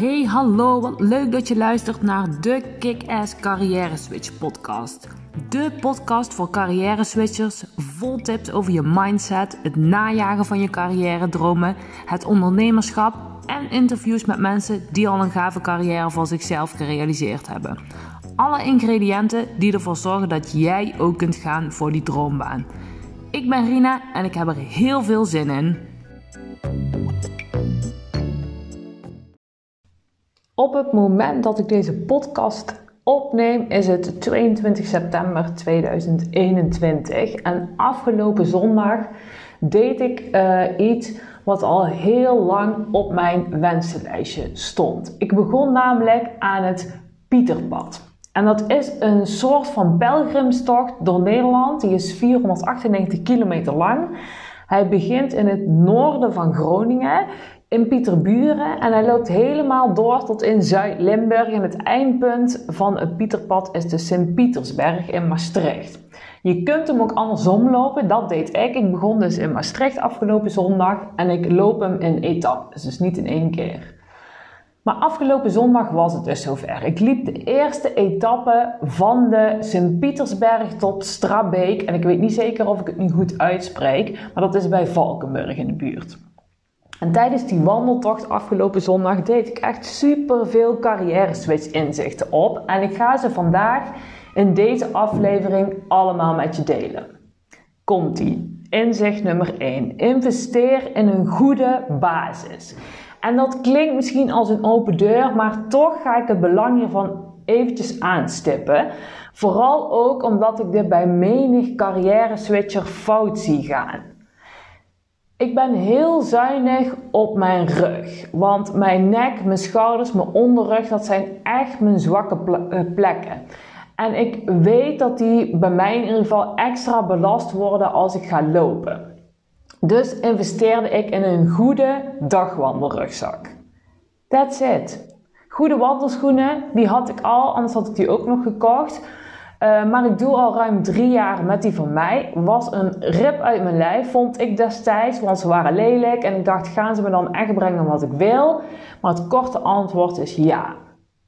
Hey, hallo, wat leuk dat je luistert naar de Kick-Ass Carrière Switch podcast. De podcast voor carrière switchers, vol tips over je mindset, het najagen van je carrière dromen, het ondernemerschap en interviews met mensen die al een gave carrière voor zichzelf gerealiseerd hebben. Alle ingrediënten die ervoor zorgen dat jij ook kunt gaan voor die droombaan. Ik ben Rina en ik heb er heel veel zin in. Op het moment dat ik deze podcast opneem is het 22 september 2021 en afgelopen zondag deed ik uh, iets wat al heel lang op mijn wensenlijstje stond. Ik begon namelijk aan het Pieterpad. En dat is een soort van pelgrimstocht door Nederland. Die is 498 kilometer lang. Hij begint in het noorden van Groningen, in Pieterburen. En hij loopt helemaal door tot in Zuid-Limburg. En het eindpunt van het Pieterpad is de Sint-Pietersberg in Maastricht. Je kunt hem ook andersom lopen, dat deed ik. Ik begon dus in Maastricht afgelopen zondag en ik loop hem in etappes, dus niet in één keer. Maar afgelopen zondag was het dus zover. Ik liep de eerste etappe van de Sint-Pietersberg tot Strabeek. En ik weet niet zeker of ik het nu goed uitspreek, maar dat is bij Valkenburg in de buurt. En tijdens die wandeltocht afgelopen zondag deed ik echt super veel carrière switch inzichten op. En ik ga ze vandaag in deze aflevering allemaal met je delen. Komt-ie. Inzicht nummer 1. Investeer in een goede basis. En dat klinkt misschien als een open deur, maar toch ga ik het belang hiervan eventjes aanstippen. Vooral ook omdat ik dit bij menig carrière switcher fout zie gaan. Ik ben heel zuinig op mijn rug, want mijn nek, mijn schouders, mijn onderrug, dat zijn echt mijn zwakke eh, plekken. En ik weet dat die bij mij in ieder geval extra belast worden als ik ga lopen. Dus investeerde ik in een goede dagwandelrugzak. That's it. Goede wandelschoenen, die had ik al, anders had ik die ook nog gekocht. Uh, maar ik doe al ruim drie jaar met die van mij. Was een rip uit mijn lijf, vond ik destijds, want ze waren lelijk. En ik dacht, gaan ze me dan echt brengen wat ik wil? Maar het korte antwoord is ja.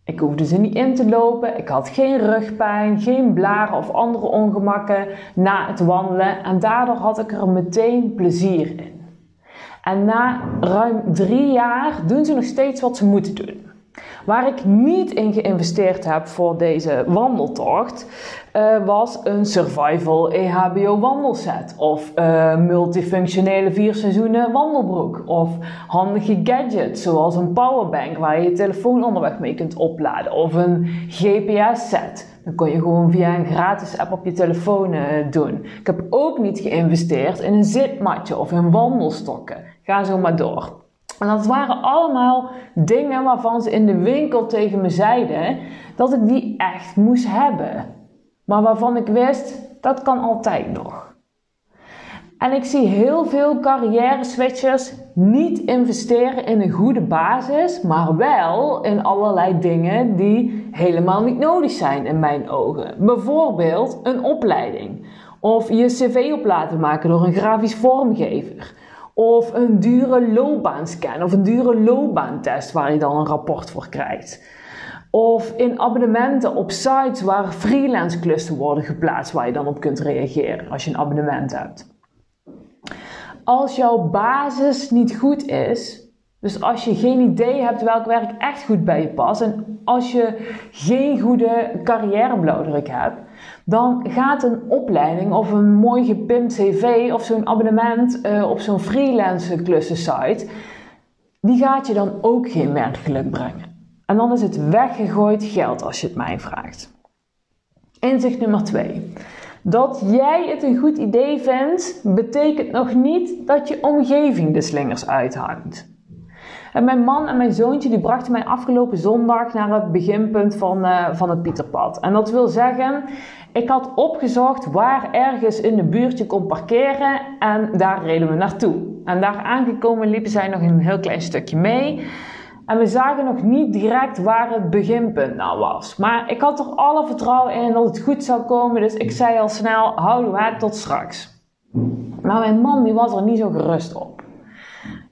Ik hoefde ze niet in te lopen. Ik had geen rugpijn, geen blaren of andere ongemakken na het wandelen. En daardoor had ik er meteen plezier in. En na ruim drie jaar doen ze nog steeds wat ze moeten doen. Waar ik niet in geïnvesteerd heb voor deze wandeltocht, uh, was een survival EHBO wandelset. Of uh, multifunctionele vier seizoenen wandelbroek. Of handige gadgets zoals een powerbank waar je je telefoon onderweg mee kunt opladen. Of een GPS set. Dan kon je gewoon via een gratis app op je telefoon uh, doen. Ik heb ook niet geïnvesteerd in een zitmatje of in wandelstokken. Ga zo maar door. En dat waren allemaal dingen waarvan ze in de winkel tegen me zeiden dat ik die echt moest hebben. Maar waarvan ik wist, dat kan altijd nog. En ik zie heel veel carrière switchers niet investeren in een goede basis, maar wel in allerlei dingen die helemaal niet nodig zijn in mijn ogen. Bijvoorbeeld een opleiding. Of je cv op laten maken door een grafisch vormgever. Of een dure loopbaanscan of een dure loopbaantest waar je dan een rapport voor krijgt. Of in abonnementen op sites waar freelance klussen worden geplaatst waar je dan op kunt reageren als je een abonnement hebt. Als jouw basis niet goed is, dus als je geen idee hebt welk werk echt goed bij je past en als je geen goede carrièreblauwdruk hebt, dan gaat een opleiding of een mooi gepimpt cv of zo'n abonnement uh, op zo'n freelance klussensite, die gaat je dan ook geen werkgeluk brengen. En dan is het weggegooid geld als je het mij vraagt. Inzicht nummer 2. Dat jij het een goed idee vindt, betekent nog niet dat je omgeving de slingers uithangt. En mijn man en mijn zoontje die brachten mij afgelopen zondag naar het beginpunt van, uh, van het Pieterpad. En dat wil zeggen, ik had opgezocht waar ergens in de buurt je kon parkeren en daar reden we naartoe. En daar aangekomen liepen zij nog een heel klein stukje mee. En we zagen nog niet direct waar het beginpunt nou was. Maar ik had er alle vertrouwen in dat het goed zou komen. Dus ik zei al snel, houden we het tot straks. Maar mijn man die was er niet zo gerust op.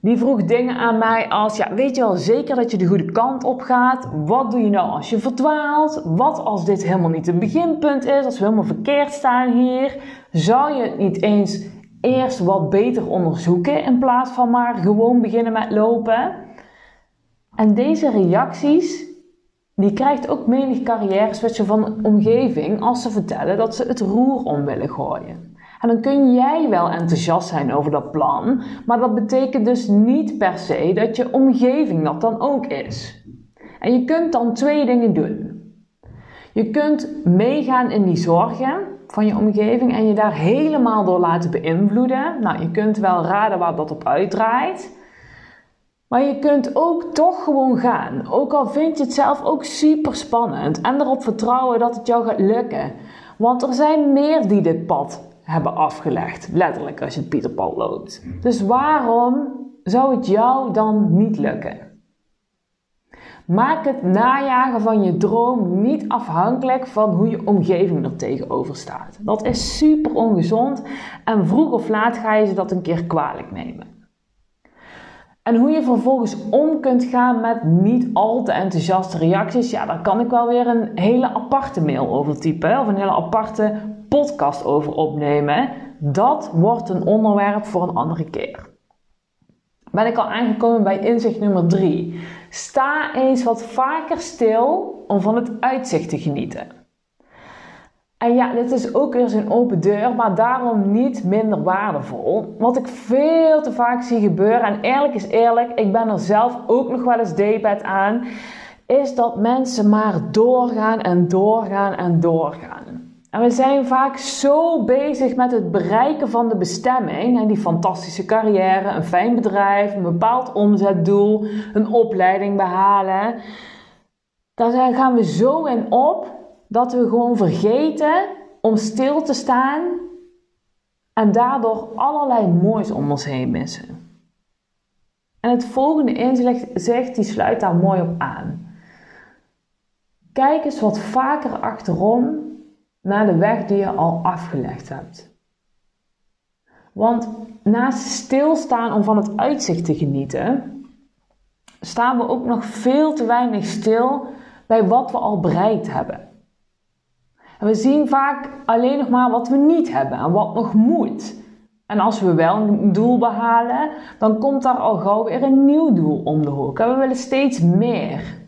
Die vroeg dingen aan mij als, ja, weet je wel zeker dat je de goede kant op gaat? Wat doe je nou als je verdwaalt? Wat als dit helemaal niet een beginpunt is, als we helemaal verkeerd staan hier? Zou je het niet eens eerst wat beter onderzoeken in plaats van maar gewoon beginnen met lopen? En deze reacties, die krijgt ook menig carrière van de omgeving als ze vertellen dat ze het roer om willen gooien. En dan kun jij wel enthousiast zijn over dat plan, maar dat betekent dus niet per se dat je omgeving dat dan ook is. En je kunt dan twee dingen doen. Je kunt meegaan in die zorgen van je omgeving en je daar helemaal door laten beïnvloeden. Nou, je kunt wel raden waar dat op uitdraait. Maar je kunt ook toch gewoon gaan. Ook al vind je het zelf ook super spannend. En erop vertrouwen dat het jou gaat lukken. Want er zijn meer die dit pad hebben afgelegd. Letterlijk als je het Pieterpad loopt. Dus waarom zou het jou dan niet lukken? Maak het najagen van je droom niet afhankelijk van hoe je omgeving er tegenover staat. Dat is super ongezond en vroeg of laat ga je ze dat een keer kwalijk nemen. En hoe je vervolgens om kunt gaan met niet al te enthousiaste reacties, ja, daar kan ik wel weer een hele aparte mail over typen. Of een hele aparte podcast over opnemen. Dat wordt een onderwerp voor een andere keer. Ben ik al aangekomen bij inzicht nummer 3. Sta eens wat vaker stil om van het uitzicht te genieten. En ja, dit is ook weer zo'n open deur, maar daarom niet minder waardevol. Wat ik veel te vaak zie gebeuren, en eerlijk is eerlijk, ik ben er zelf ook nog wel eens debet aan, is dat mensen maar doorgaan en doorgaan en doorgaan. En we zijn vaak zo bezig met het bereiken van de bestemming, en die fantastische carrière, een fijn bedrijf, een bepaald omzetdoel, een opleiding behalen. Daar gaan we zo in op dat we gewoon vergeten om stil te staan en daardoor allerlei moois om ons heen missen. En het volgende inzicht die sluit daar mooi op aan. Kijk eens wat vaker achterom naar de weg die je al afgelegd hebt. Want naast stilstaan om van het uitzicht te genieten, staan we ook nog veel te weinig stil bij wat we al bereikt hebben. En we zien vaak alleen nog maar wat we niet hebben en wat nog moet. En als we wel een doel behalen, dan komt daar al gauw weer een nieuw doel om de hoek. En we willen steeds meer.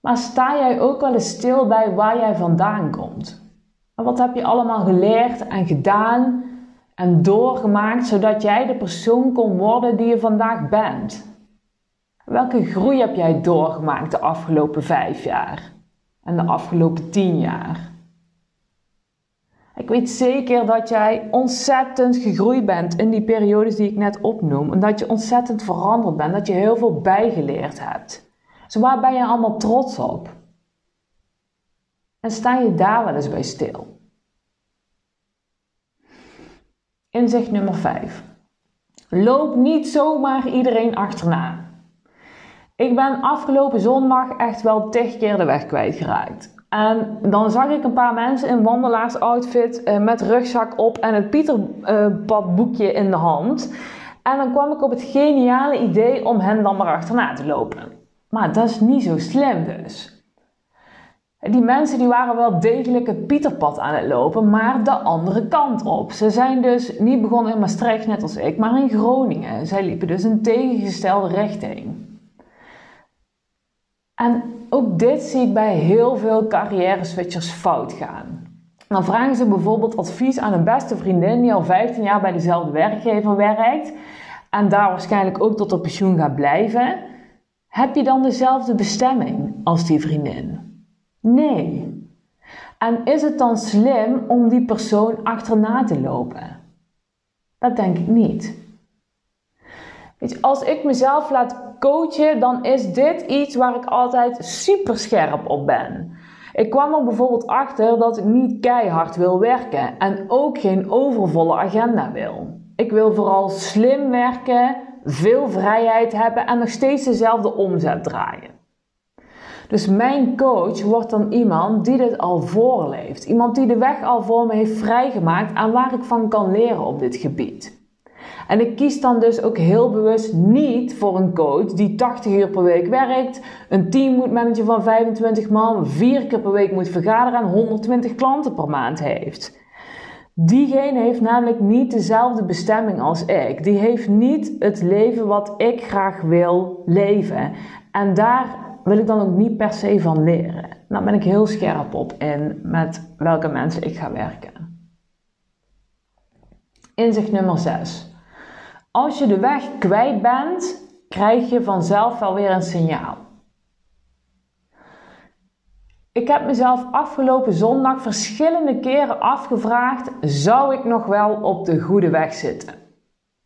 Maar sta jij ook wel eens stil bij waar jij vandaan komt? Wat heb je allemaal geleerd en gedaan en doorgemaakt zodat jij de persoon kon worden die je vandaag bent? Welke groei heb jij doorgemaakt de afgelopen vijf jaar? en de afgelopen tien jaar. Ik weet zeker dat jij ontzettend gegroeid bent in die periodes die ik net opnoem. En dat je ontzettend veranderd bent. Dat je heel veel bijgeleerd hebt. Dus waar ben je allemaal trots op? En sta je daar wel eens bij stil? Inzicht nummer 5. Loop niet zomaar iedereen achterna. Ik ben afgelopen zondag echt wel tig keer de weg kwijtgeraakt. En dan zag ik een paar mensen in wandelaarsoutfit uh, met rugzak op en het Pieterpadboekje in de hand. En dan kwam ik op het geniale idee om hen dan maar achterna te lopen. Maar dat is niet zo slim dus. Die mensen die waren wel degelijk het Pieterpad aan het lopen, maar de andere kant op. Ze zijn dus niet begonnen in Maastricht net als ik, maar in Groningen. Zij liepen dus een tegengestelde richting. En ook dit zie ik bij heel veel carrière switchers fout gaan. Dan vragen ze bijvoorbeeld advies aan een beste vriendin die al 15 jaar bij dezelfde werkgever werkt en daar waarschijnlijk ook tot op pensioen gaat blijven. Heb je dan dezelfde bestemming als die vriendin? Nee. En is het dan slim om die persoon achterna te lopen? Dat denk ik niet. Als ik mezelf laat coachen, dan is dit iets waar ik altijd super scherp op ben. Ik kwam er bijvoorbeeld achter dat ik niet keihard wil werken en ook geen overvolle agenda wil. Ik wil vooral slim werken, veel vrijheid hebben en nog steeds dezelfde omzet draaien. Dus mijn coach wordt dan iemand die dit al voorleeft. Iemand die de weg al voor me heeft vrijgemaakt en waar ik van kan leren op dit gebied. En ik kies dan dus ook heel bewust niet voor een coach die 80 uur per week werkt, een team moet managen van 25 man, vier keer per week moet vergaderen en 120 klanten per maand heeft. Diegene heeft namelijk niet dezelfde bestemming als ik. Die heeft niet het leven wat ik graag wil leven. En daar wil ik dan ook niet per se van leren. Daar ben ik heel scherp op in met welke mensen ik ga werken. Inzicht nummer 6. Als je de weg kwijt bent, krijg je vanzelf wel weer een signaal. Ik heb mezelf afgelopen zondag verschillende keren afgevraagd: zou ik nog wel op de goede weg zitten?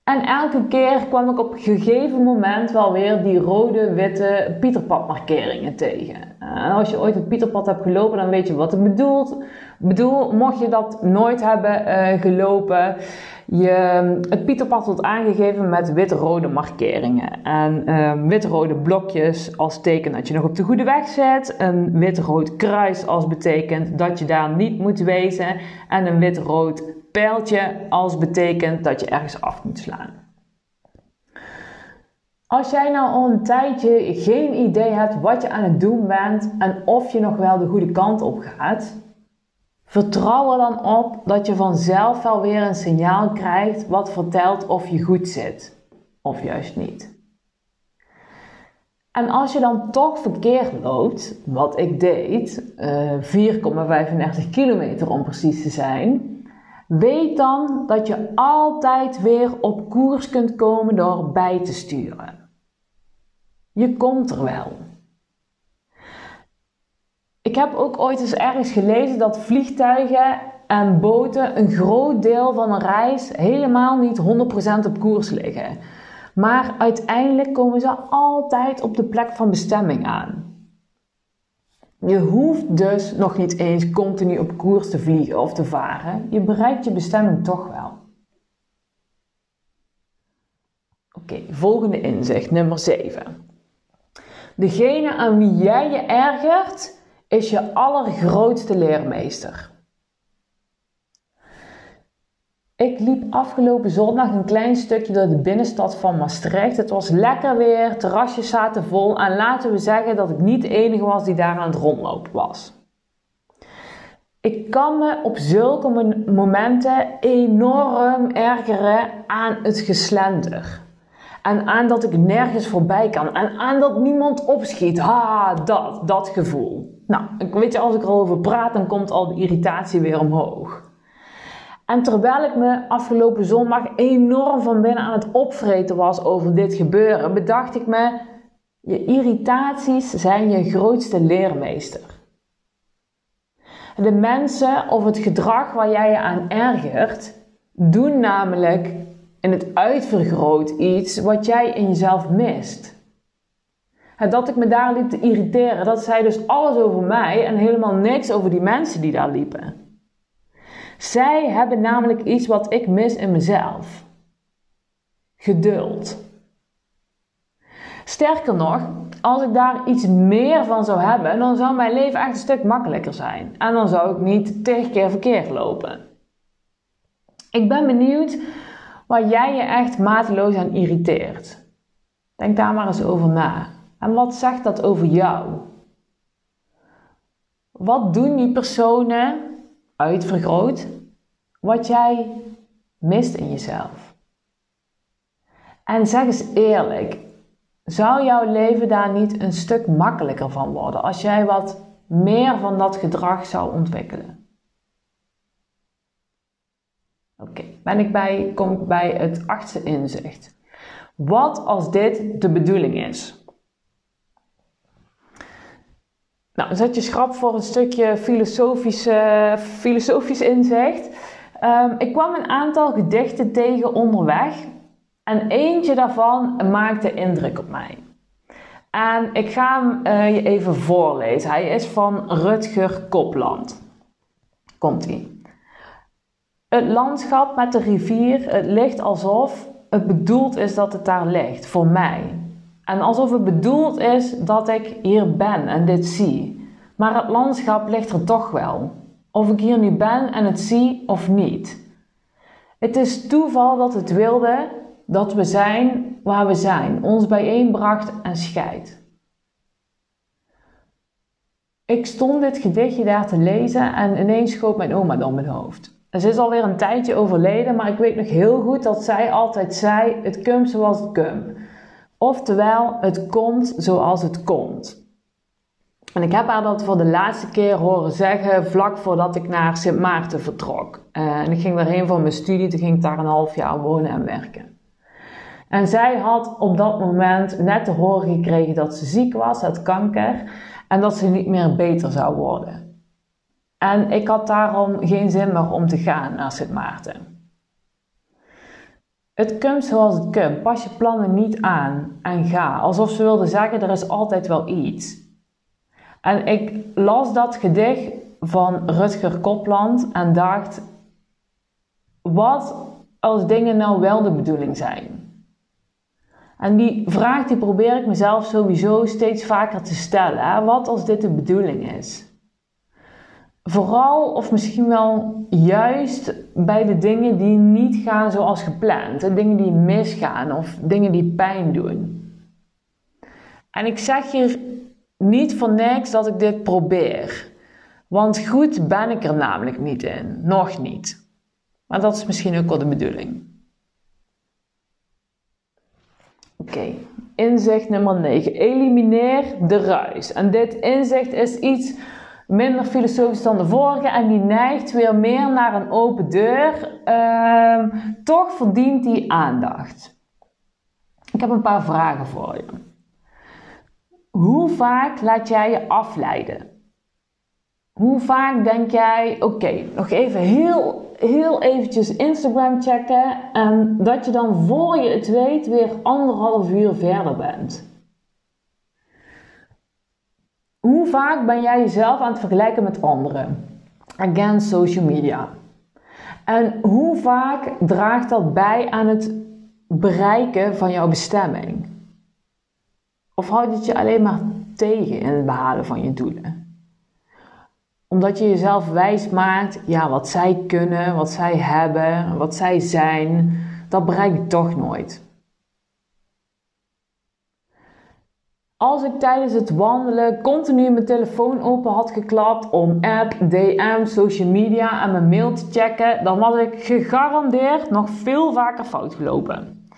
En elke keer kwam ik op een gegeven moment wel weer die rode, witte Pieterpad-markeringen tegen. En als je ooit het Pieterpad hebt gelopen, dan weet je wat ik bedoel. bedoel mocht je dat nooit hebben uh, gelopen, je, het Pieterpad wordt aangegeven met wit-rode markeringen. En uh, wit-rode blokjes als teken dat je nog op de goede weg zit. Een wit-rood kruis als betekent dat je daar niet moet wezen. En een wit-rood pijltje als betekent dat je ergens af moet slaan. Als jij nou al een tijdje geen idee hebt wat je aan het doen bent en of je nog wel de goede kant op gaat, vertrouw er dan op dat je vanzelf wel weer een signaal krijgt wat vertelt of je goed zit of juist niet. En als je dan toch verkeerd loopt, wat ik deed, 4,35 eh, kilometer om precies te zijn, Weet dan dat je altijd weer op koers kunt komen door bij te sturen. Je komt er wel. Ik heb ook ooit eens ergens gelezen dat vliegtuigen en boten een groot deel van een reis helemaal niet 100% op koers liggen. Maar uiteindelijk komen ze altijd op de plek van bestemming aan. Je hoeft dus nog niet eens continu op koers te vliegen of te varen. Je bereikt je bestemming toch wel. Oké, volgende inzicht, nummer 7. Degene aan wie jij je ergert, is je allergrootste leermeester. Ik liep afgelopen zondag een klein stukje door de binnenstad van Maastricht. Het was lekker weer, terrasjes zaten vol en laten we zeggen dat ik niet de enige was die daar aan het rondlopen was. Ik kan me op zulke momenten enorm ergeren aan het geslender. En aan dat ik nergens voorbij kan. En aan dat niemand opschiet. Ha, dat, dat gevoel. Nou, weet je, als ik erover praat, dan komt al de irritatie weer omhoog. En terwijl ik me afgelopen zondag enorm van binnen aan het opvreten was over dit gebeuren, bedacht ik me: je irritaties zijn je grootste leermeester. De mensen of het gedrag waar jij je aan ergert, doen namelijk in het uitvergroot iets wat jij in jezelf mist. Dat ik me daar liep te irriteren, dat zei dus alles over mij en helemaal niks over die mensen die daar liepen. Zij hebben namelijk iets wat ik mis in mezelf. Geduld. Sterker nog, als ik daar iets meer van zou hebben, dan zou mijn leven echt een stuk makkelijker zijn. En dan zou ik niet tegen keer verkeerd lopen. Ik ben benieuwd waar jij je echt mateloos aan irriteert. Denk daar maar eens over na. En wat zegt dat over jou? Wat doen die personen uitvergroot wat jij mist in jezelf. En zeg eens eerlijk, zou jouw leven daar niet een stuk makkelijker van worden als jij wat meer van dat gedrag zou ontwikkelen? Oké, ben ik bij, kom ik bij het achtste inzicht. Wat als dit de bedoeling is? Nou, zet je schrap voor een stukje filosofische, filosofisch inzicht. Um, ik kwam een aantal gedichten tegen onderweg en eentje daarvan maakte indruk op mij. En ik ga hem uh, je even voorlezen. Hij is van Rutger Kopland. Komt-ie. Het landschap met de rivier, het ligt alsof het bedoeld is dat het daar ligt, voor mij. En alsof het bedoeld is dat ik hier ben en dit zie. Maar het landschap ligt er toch wel. Of ik hier nu ben en het zie of niet. Het is toeval dat het wilde dat we zijn waar we zijn, ons bijeenbracht en scheidt. Ik stond dit gedichtje daar te lezen en ineens schoot mijn oma door mijn hoofd. Ze is alweer een tijdje overleden, maar ik weet nog heel goed dat zij altijd zei: Het komt zoals het komt. Oftewel, het komt zoals het komt. En ik heb haar dat voor de laatste keer horen zeggen vlak voordat ik naar Sint Maarten vertrok. Eh, en ik ging daarheen voor mijn studie, toen ging ik daar een half jaar wonen en werken. En zij had op dat moment net te horen gekregen dat ze ziek was, het kanker, en dat ze niet meer beter zou worden. En ik had daarom geen zin meer om te gaan naar Sint Maarten. Het komt zoals het komt. Pas je plannen niet aan en ga. Alsof ze wilde zeggen, er is altijd wel iets. En ik las dat gedicht van Rutger Kopland en dacht: wat als dingen nou wel de bedoeling zijn? En die vraag die probeer ik mezelf sowieso steeds vaker te stellen. Wat als dit de bedoeling is? Vooral of misschien wel juist bij de dingen die niet gaan zoals gepland. De dingen die misgaan of dingen die pijn doen. En ik zeg hier niet voor niks dat ik dit probeer. Want goed ben ik er namelijk niet in. Nog niet. Maar dat is misschien ook wel de bedoeling. Oké, inzicht nummer 9. Elimineer de ruis. En dit inzicht is iets minder filosofisch dan de vorige en die neigt weer meer naar een open deur. Ehm, toch verdient die aandacht. Ik heb een paar vragen voor je. Hoe vaak laat jij je afleiden? Hoe vaak denk jij, oké, nog even heel, heel eventjes Instagram checken en dat je dan voor je het weet weer anderhalf uur verder bent? Hoe vaak ben jij jezelf aan het vergelijken met anderen? Again, social media. En hoe vaak draagt dat bij aan het bereiken van jouw bestemming? Of houdt het je alleen maar tegen in het behalen van je doelen? Omdat je jezelf wijs maakt, ja, wat zij kunnen, wat zij hebben, wat zij zijn, dat bereik ik toch nooit. Als ik tijdens het wandelen continu mijn telefoon open had geklapt om app, DM, social media en mijn mail te checken, dan was ik gegarandeerd nog veel vaker fout gelopen.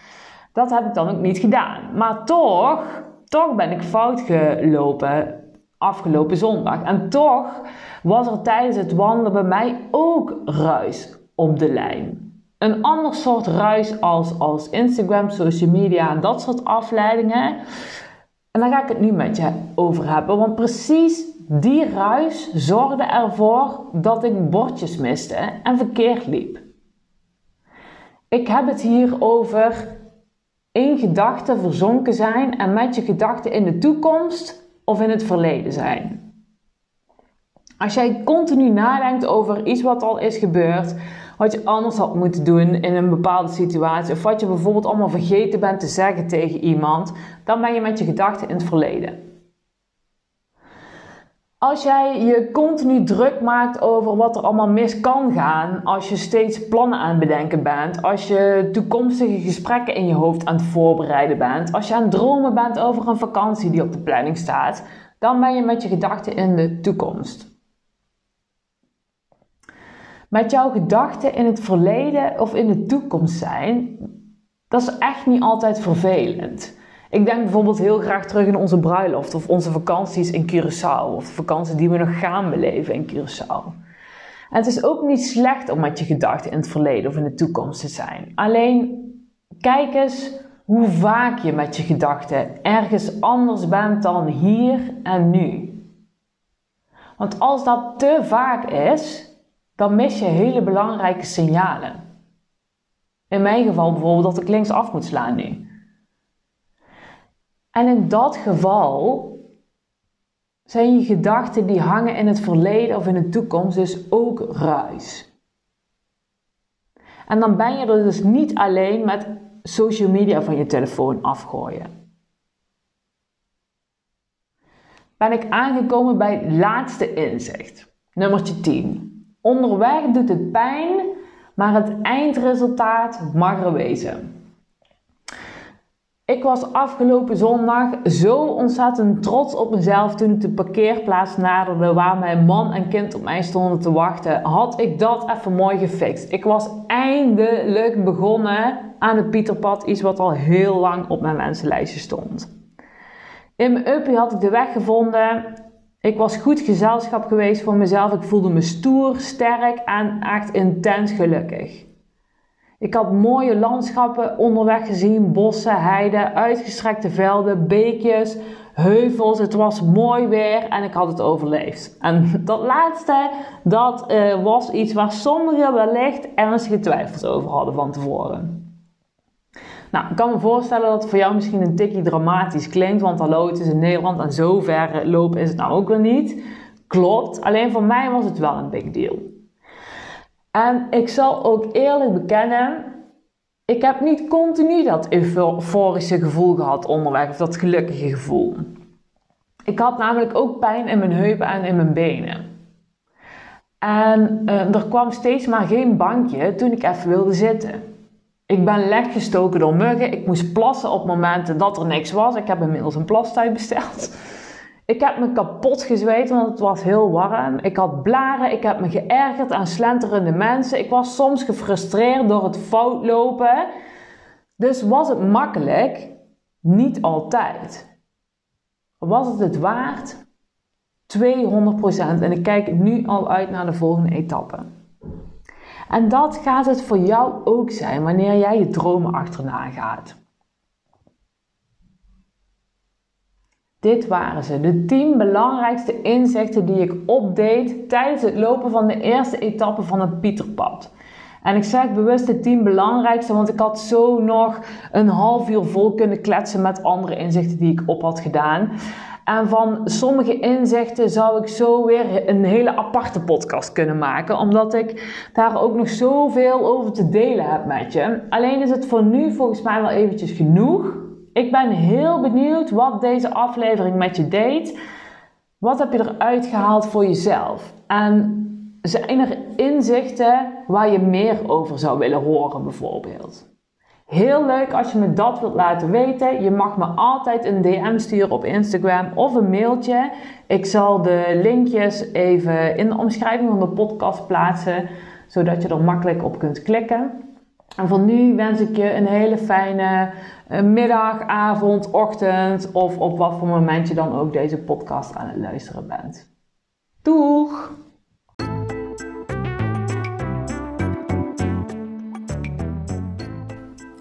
Dat heb ik dan ook niet gedaan. Maar toch, toch ben ik fout gelopen afgelopen zondag. En toch was er tijdens het wandelen bij mij ook ruis op de lijn. Een ander soort ruis als, als Instagram, social media en dat soort afleidingen. En daar ga ik het nu met je over hebben. Want precies die ruis zorgde ervoor dat ik bordjes miste en verkeerd liep. Ik heb het hier over in gedachten verzonken zijn en met je gedachten in de toekomst of in het verleden zijn. Als jij continu nadenkt over iets wat al is gebeurd, wat je anders had moeten doen in een bepaalde situatie, of wat je bijvoorbeeld allemaal vergeten bent te zeggen tegen iemand, dan ben je met je gedachten in het verleden. Als jij je continu druk maakt over wat er allemaal mis kan gaan, als je steeds plannen aan het bedenken bent, als je toekomstige gesprekken in je hoofd aan het voorbereiden bent, als je aan het dromen bent over een vakantie die op de planning staat, dan ben je met je gedachten in de toekomst. Met jouw gedachten in het verleden of in de toekomst zijn, dat is echt niet altijd vervelend. Ik denk bijvoorbeeld heel graag terug in onze bruiloft of onze vakanties in Curaçao of de vakantie die we nog gaan beleven in Curaçao. En het is ook niet slecht om met je gedachten in het verleden of in de toekomst te zijn. Alleen kijk eens hoe vaak je met je gedachten ergens anders bent dan hier en nu. Want als dat te vaak is, dan mis je hele belangrijke signalen. In mijn geval bijvoorbeeld dat ik links af moet slaan nu. En in dat geval zijn je gedachten die hangen in het verleden of in de toekomst dus ook ruis. En dan ben je er dus niet alleen met social media van je telefoon afgooien. Ben ik aangekomen bij het laatste inzicht, nummertje 10. Onderweg doet het pijn, maar het eindresultaat mag er wezen. Ik was afgelopen zondag zo ontzettend trots op mezelf toen ik de parkeerplaats naderde waar mijn man en kind op mij stonden te wachten. Had ik dat even mooi gefixt. Ik was eindelijk begonnen aan het Pieterpad, iets wat al heel lang op mijn wensenlijstje stond. In mijn uppie had ik de weg gevonden. Ik was goed gezelschap geweest voor mezelf. Ik voelde me stoer, sterk en echt intens gelukkig. Ik had mooie landschappen onderweg gezien, bossen, heiden, uitgestrekte velden, beekjes, heuvels. Het was mooi weer en ik had het overleefd. En dat laatste, dat uh, was iets waar sommigen wellicht ernstige twijfels over hadden van tevoren. Nou, ik kan me voorstellen dat het voor jou misschien een tikje dramatisch klinkt, want hallo, het is in Nederland en zo ver lopen is het nou ook weer niet. Klopt, alleen voor mij was het wel een big deal. En ik zal ook eerlijk bekennen, ik heb niet continu dat euforische gevoel gehad onderweg, of dat gelukkige gevoel. Ik had namelijk ook pijn in mijn heupen en in mijn benen. En uh, er kwam steeds maar geen bankje toen ik even wilde zitten. Ik ben lek gestoken door muggen. Ik moest plassen op momenten dat er niks was. Ik heb inmiddels een plastijd besteld. Ik heb me kapot gezweet, want het was heel warm. Ik had blaren, ik heb me geërgerd aan slenterende mensen. Ik was soms gefrustreerd door het fout lopen. Dus was het makkelijk? Niet altijd. Was het het waard? 200%. En ik kijk nu al uit naar de volgende etappe. En dat gaat het voor jou ook zijn wanneer jij je dromen achterna gaat. Dit waren ze, de 10 belangrijkste inzichten die ik opdeed tijdens het lopen van de eerste etappe van het Pieterpad. En ik zeg bewust de 10 belangrijkste, want ik had zo nog een half uur vol kunnen kletsen met andere inzichten die ik op had gedaan. En van sommige inzichten zou ik zo weer een hele aparte podcast kunnen maken, omdat ik daar ook nog zoveel over te delen heb met je. Alleen is het voor nu volgens mij wel eventjes genoeg. Ik ben heel benieuwd wat deze aflevering met je deed. Wat heb je eruit gehaald voor jezelf? En zijn er inzichten waar je meer over zou willen horen, bijvoorbeeld? Heel leuk als je me dat wilt laten weten. Je mag me altijd een DM sturen op Instagram of een mailtje. Ik zal de linkjes even in de omschrijving van de podcast plaatsen, zodat je er makkelijk op kunt klikken. En voor nu wens ik je een hele fijne eh, middag, avond, ochtend of op wat voor moment je dan ook deze podcast aan het luisteren bent. Doeg!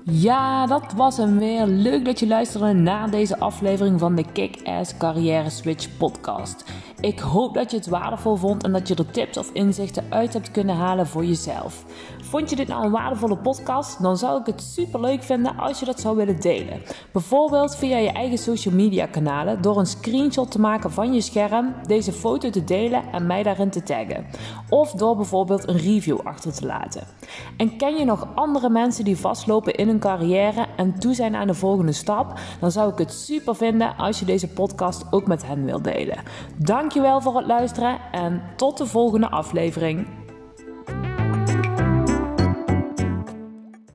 Ja, dat was hem weer. Leuk dat je luisterde naar deze aflevering van de Kick-Ass Carrière Switch podcast. Ik hoop dat je het waardevol vond en dat je er tips of inzichten uit hebt kunnen halen voor jezelf. Vond je dit nou een waardevolle podcast? Dan zou ik het super leuk vinden als je dat zou willen delen. Bijvoorbeeld via je eigen social media kanalen door een screenshot te maken van je scherm, deze foto te delen en mij daarin te taggen. Of door bijvoorbeeld een review achter te laten. En ken je nog andere mensen die vastlopen in hun carrière en toe zijn aan de volgende stap? Dan zou ik het super vinden als je deze podcast ook met hen wilt delen. Dankjewel voor het luisteren en tot de volgende aflevering.